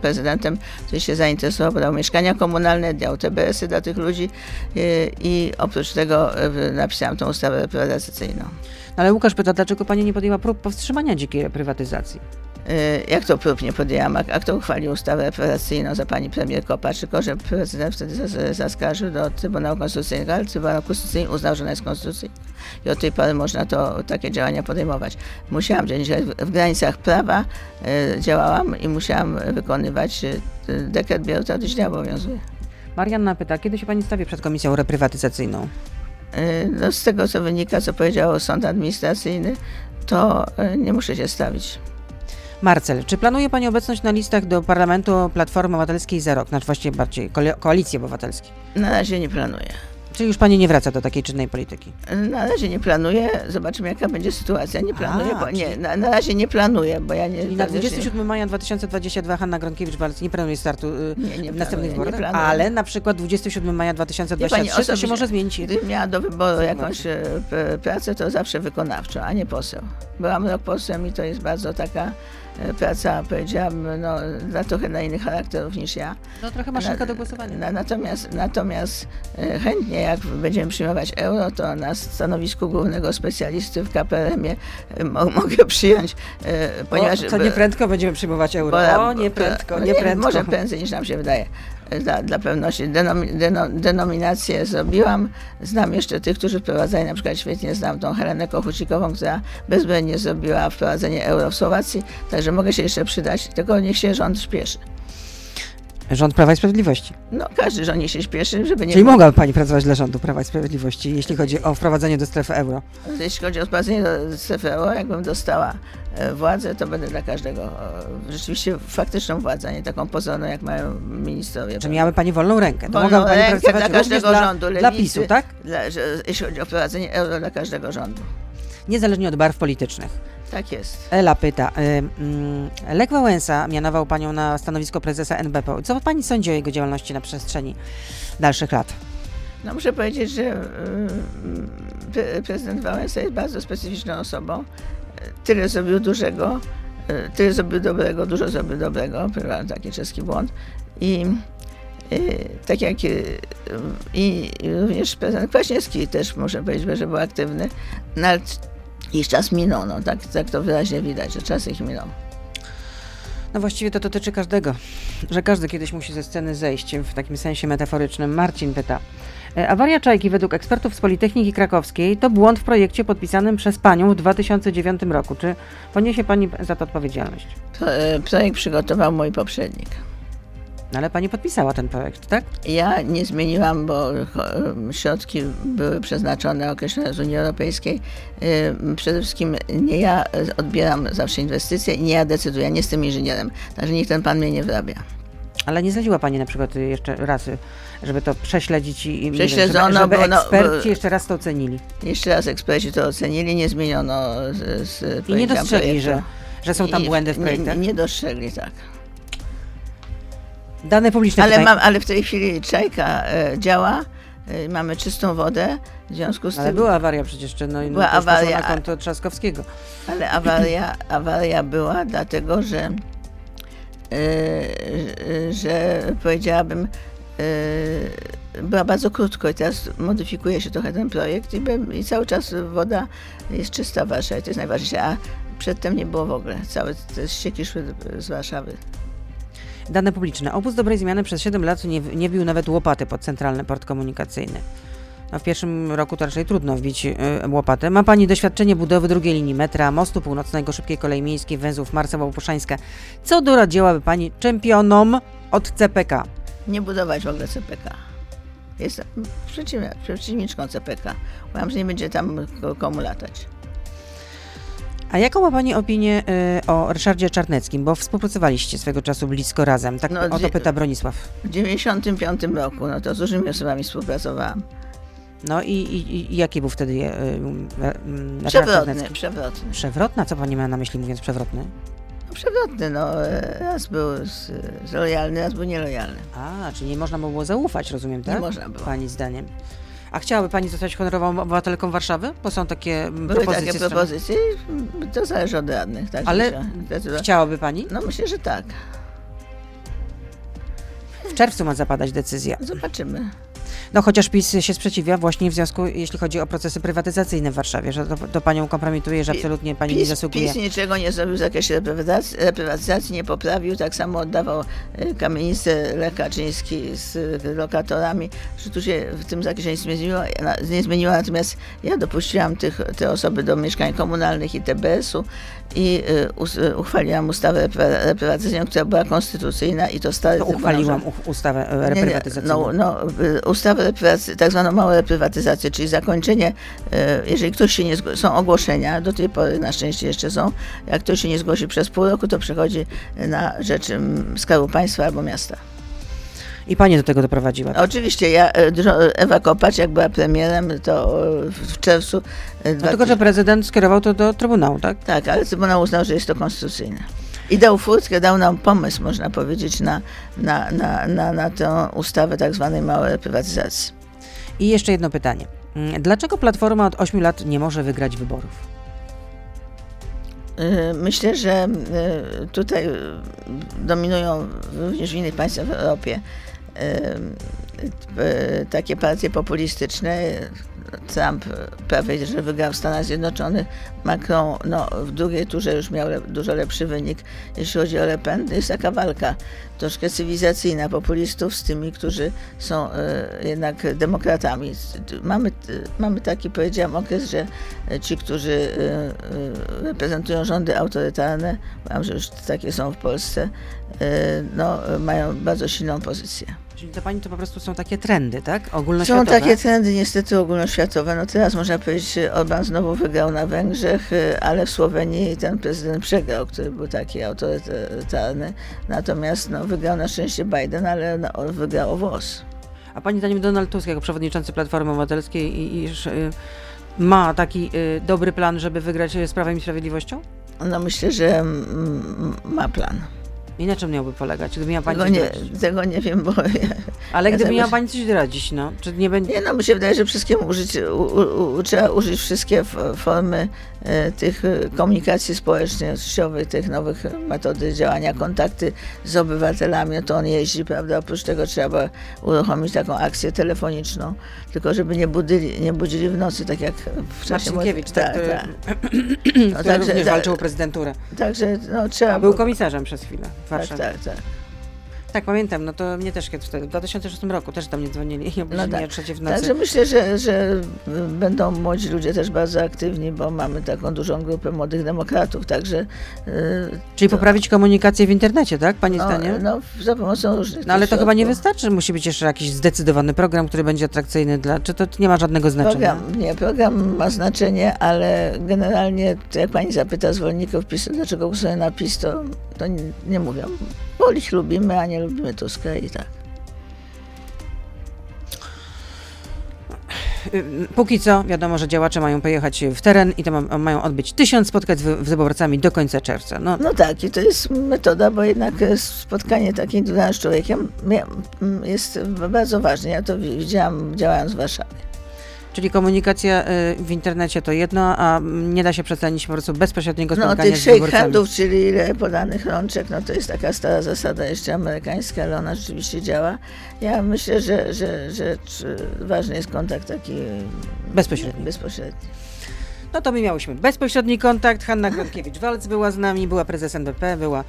prezydentem, który się zainteresował, podał mieszkania komunalne, dał TBS-y dla tych ludzi y, i oprócz tego y, napisałam tą ustawę reprywatyzacyjną. Ale Łukasz pyta, dlaczego pani nie podjęła prób powstrzymania dzikiej reprywatyzacji? jak to prób nie podjęłam, a, kto uchwalił ustawę reprywatyzacyjną za pani premier Kopacz, tylko że prezydent wtedy zaskarżył do Trybunału Konstytucyjnego, ale Trybunał Konstytucyjny uznał, że ona jest konstytucyjna i od tej pory można to, takie działania podejmować. Musiałam działać w granicach prawa, e, działałam i musiałam wykonywać e, dekret źle obowiązuje. Marianna pyta, kiedy się Pani stawi przed komisją reprywatyzacyjną? E, no, z tego, co wynika, co powiedział sąd administracyjny, to nie muszę się stawić. Marcel, czy planuje Pani obecność na listach do Parlamentu Platformy Obywatelskiej za rok, znaczy właściwie bardziej Koalicji Obywatelskiej? Na razie nie planuję. Czyli już pani nie wraca do takiej czynnej polityki? Na razie nie planuję. Zobaczymy, jaka będzie sytuacja. Nie planuję, A, bo nie, na, na, razie nie planuję, bo ja nie. Na 27 maja 2022 Hanna Gronkiewicz-Walc nie planuje startu y, nie, nie w następnych wyborach, ale na przykład 27 maja 2023 pani, to się może zmienić. Gdybym miała do wyboru jakąś e, pracę, to zawsze wykonawczą, a nie poseł. Byłam rok posłem i to jest bardzo taka praca, powiedziałam, no, na trochę na innych charakterów niż ja. No trochę maszynka do głosowania. Na, natomiast, natomiast e, chętnie, jak będziemy przyjmować euro, to na stanowisku głównego specjalisty w KPRM-ie e, <laughs> mogę przyjąć, ponieważ... O, to nie prędko będziemy przyjmować euro. Bo, o, nie prędko, nie prędko. Może prędzej niż nam się wydaje dla, dla pewności denomi, denominację zrobiłam. Znam jeszcze tych, którzy wprowadzają, na przykład świetnie znam tą Helenę Kochucikową, która bezbłędnie zrobiła wprowadzenie euro w Słowacji, także mogę się jeszcze przydać, tylko niech się rząd śpieszy. Rząd Prawa i Sprawiedliwości. No, każdy rząd się śpieszy, żeby nie... Czyli było... mogłaby Pani pracować dla rządu Prawa i Sprawiedliwości, jeśli chodzi o wprowadzenie do strefy euro? Jeśli chodzi o wprowadzenie do strefy euro, jakbym dostała e, władzę, to będę dla każdego rzeczywiście faktyczną władzę, a nie taką pozorną, jak mają ministrowie. Czy miały Pani wolną rękę? To wolną Pani rękę pracować dla każdego dla, rządu. Lewicy, dla PiSu, tak? Dla, że, jeśli chodzi o wprowadzenie euro dla każdego rządu. Niezależnie od barw politycznych. Tak jest. Ela pyta. Mm, Lech Wałęsa mianował panią na stanowisko prezesa NBP. Co pani sądzi o jego działalności na przestrzeni dalszych lat? No muszę powiedzieć, że prezydent Wałęsa jest bardzo specyficzną osobą. Tyle zrobił dużego, tyle zrobił dobrego, dużo zrobił dobrego, taki czeski błąd. I tak jak i również prezydent Kwaśniewski też muszę powiedzieć, że był aktywny, Jakiś czas minął, no tak, tak to wyraźnie widać, że czas ich minął. No właściwie to dotyczy każdego, że każdy kiedyś musi ze sceny zejść, w takim sensie metaforycznym. Marcin pyta. E, Awaria Czajki według ekspertów z Politechniki Krakowskiej to błąd w projekcie podpisanym przez panią w 2009 roku. Czy poniesie pani za to odpowiedzialność? E, Projekt przygotował mój poprzednik. No ale pani podpisała ten projekt, tak? Ja nie zmieniłam, bo cho- środki były przeznaczone, określone z Unii Europejskiej. Ym, Przede wszystkim nie ja e, odbieram zawsze inwestycje i nie ja decyduję, ja nie jestem inżynierem. Także niech ten pan mnie nie wyrabia. Ale nie zleciła pani na przykład jeszcze raz, żeby to prześledzić i nie wiem, Prześledzono, żeby, żeby bo no- eksperci jeszcze raz to ocenili. Jeszcze raz eksperci to ocenili, nie zmieniono z, z I nie dostrzegli, że, że są tam błędy w projektach. Nie, nie dostrzegli, tak. Dane publiczne Ale, mam, ale w tej chwili czajka e, działa, e, mamy czystą wodę, w związku z Ale tym... była awaria przecież, czy no, i Była już poszło awaria, na konto Trzaskowskiego. Ale awaria, awaria była dlatego, że, e, że powiedziałabym, była bardzo krótko i teraz modyfikuje się trochę ten projekt i, be- i cały czas woda jest czysta w Warszawie, to jest najważniejsze, a przedtem nie było w ogóle, całe te ścieki szły z Warszawy. Dane publiczne. Obóz dobrej zmiany przez 7 lat nie, nie bił nawet łopaty pod centralny port komunikacyjny. No w pierwszym roku to raczej trudno wbić y, łopatę. Ma Pani doświadczenie budowy drugiej linii metra, mostu północnego, szybkiej kolei miejskiej, węzłów Marszowa-Poszańska. Co doradziłaby Pani czempionom od CPK? Nie budować w ogóle CPK. Jestem przeciwniczką CPK. Uważam, że nie będzie tam ko- komu latać. A jaką ma Pani opinię y, o Ryszardzie Czarneckim? Bo współpracowaliście swego czasu blisko razem. Tak No, o to pyta Bronisław. W 1995 roku, no to z różnymi osobami współpracowałam. No i, i, i jaki był wtedy y, y, y, Przewrotny, przewrotny. Przewrotna? Co Pani ma na myśli mówiąc przewrotny? No, przewrotny, no. Raz był z, z lojalny, raz był nielojalny. A, czyli nie można było zaufać, rozumiem, tak? Nie można było. Pani zdaniem. A chciałaby Pani zostać honorową obywatelką Warszawy? Bo są takie mm, Były propozycje. takie propozycje, to zależy od radnych. Tak Ale myślę. Chciałaby Pani? No myślę, że tak. W czerwcu ma zapadać decyzja. Zobaczymy. No chociaż PiS się sprzeciwia właśnie w związku, jeśli chodzi o procesy prywatyzacyjne w Warszawie, że to, to Panią kompromituje, że absolutnie Pani nie PiS, zasługuje. PiS niczego nie zrobił w zakresie reprywatyzacji, reprywatyzacji, nie poprawił, tak samo oddawał e, kamienicę Lech Kaczyński z lokatorami, że tu się w tym zakresie nic nie zmieniło, nie zmieniło natomiast ja dopuściłam tych, te osoby do mieszkań komunalnych i TBS-u i e, uchwaliłam ustawę repry- reprywatyzacyjną, która była konstytucyjna i to stary To uchwaliłam ustawę e, nie, nie, reprywatyzacyjną. No, no, y, ustawę tak zwaną małą reprywatyzację, czyli zakończenie, e, jeżeli ktoś się nie zgłosi, są ogłoszenia, do tej pory na szczęście jeszcze są, jak ktoś się nie zgłosi przez pół roku, to przechodzi na rzecz Skarbu Państwa albo miasta. I Pani do tego doprowadziła. Oczywiście ja, e, Ewa Kopacz, jak była premierem, to e, w czerwcu... No tylko, że prezydent skierował to do Trybunału, tak? Tak, ale Trybunał uznał, że jest to konstytucyjne. I dał furtkę, dał nam pomysł, można powiedzieć, na, na, na, na, na tę ustawę tak zwanej małej reprywatyzacji. I jeszcze jedno pytanie. Mm, Dlaczego Platforma od 8 lat nie może wygrać wyborów? Y, Myślę, że y, tutaj dominują również w innych państwach w Europie y, takie partie populistyczne. Trump prawie, że wygrał w Stanach Zjednoczonych. Macron no, w drugiej turze już miał le, dużo lepszy wynik. Jeśli chodzi o Le Pen, to jest taka walka troszkę cywilizacyjna populistów z tymi, którzy są y, jednak demokratami. Mamy, mamy taki, powiedziałam, okres, że ci, którzy y, y, reprezentują rządy autorytarne, mam, że już takie są w Polsce, y, no, mają bardzo silną pozycję. Czyli to Pani to po prostu są takie trendy, tak? Są Ogólnoświatowe? takie trendy niestety ogólnoświatowe. No teraz można powiedzieć, że Orban znowu wygrał na Węgrzech, y, ale w Słowenii ten prezydent przegrał, który był taki autorytarny. Natomiast no, wygrał na szczęście Biden, ale no, wygrał o włos. A Pani zdaniem Donald Tusk jako przewodniczący Platformy Obywatelskiej i, iż, y, ma taki y, dobry plan, żeby wygrać y, z Prawem i Sprawiedliwością? No myślę, że mm, ma plan. I na czym miałby polegać? Gdyby miała pani Tego coś nie, doradzić? tego nie wiem, bo ja, Ale ja gdyby miała pani coś doradzić, no. Czy nie będzie... Nie no, mi się wydaje, że wszystkiemu użyć, u, u, u, trzeba użyć wszystkie formy tych e, komunikacji społecznej, sieciowych, tych nowych metody działania, kontakty z obywatelami, to on jeździ, prawda? Oprócz tego trzeba uruchomić taką akcję telefoniczną, tylko żeby nie budzili, nie budzili w nocy, tak jak w czasie... Marcinkiewicz, tak, który, tak. który <clears throat> No, także- również tak. walczył o prezydenturę. Także no, trzeba... A był komisarzem przez chwilę w tak, Warszawie. tak, tak. Tak, pamiętam, no to mnie też kiedyś wtedy, w 2006 roku też do mnie dzwonili i obudzili No tak. w nocy. Także myślę, że, że będą młodzi ludzie też bardzo aktywni, bo mamy taką dużą grupę młodych demokratów, także y, Czyli poprawić komunikację w internecie, tak, pani no, zdaniem? no, za pomocą różnych No ale to chyba nie wystarczy, musi być jeszcze jakiś zdecydowany program, który będzie atrakcyjny dla... Czy to nie ma żadnego znaczenia? Program, nie, program ma znaczenie, ale generalnie, to jak pani zapyta zwolenników PiSu, dlaczego głosują na PiS, to, to nie, nie mówią, ich lubimy, a nie lubimy Tuska i tak. Y, Póki co wiadomo, że działacze mają pojechać w teren i to ma, mają odbyć tysiąc spotkań z, wy- z wyborcami do końca czerwca. No, No tak, i to jest metoda, bo jednak spotkanie takie z człowiekiem jest bardzo ważne. Ja to wi- widziałam działając w Warszawie. Czyli komunikacja y, w internecie to jedno, a nie da się przecenić po prostu bezpośredniego No spotkania tych z shake handów, czyli ile podanych rączek, no to jest taka stara zasada jeszcze amerykańska, ale ona rzeczywiście działa. Ja myślę, że, że, że czy, ważny jest kontakt taki Bezpośredni. bezpośredni. No to my miałyśmy bezpośredni kontakt. Hanna Gronkiewicz-Walc była z nami, była prezes NBP, była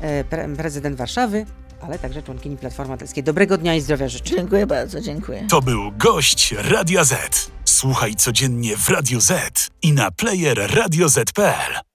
e, pre, prezydent Warszawy, ale także członkini Platformy Obywatelskiej. Dobrego dnia i zdrowia życzę. Dziękuję bardzo, dziękuję. To był gość Radia Z. Słuchaj codziennie w Radio Z i na player radioz.pl.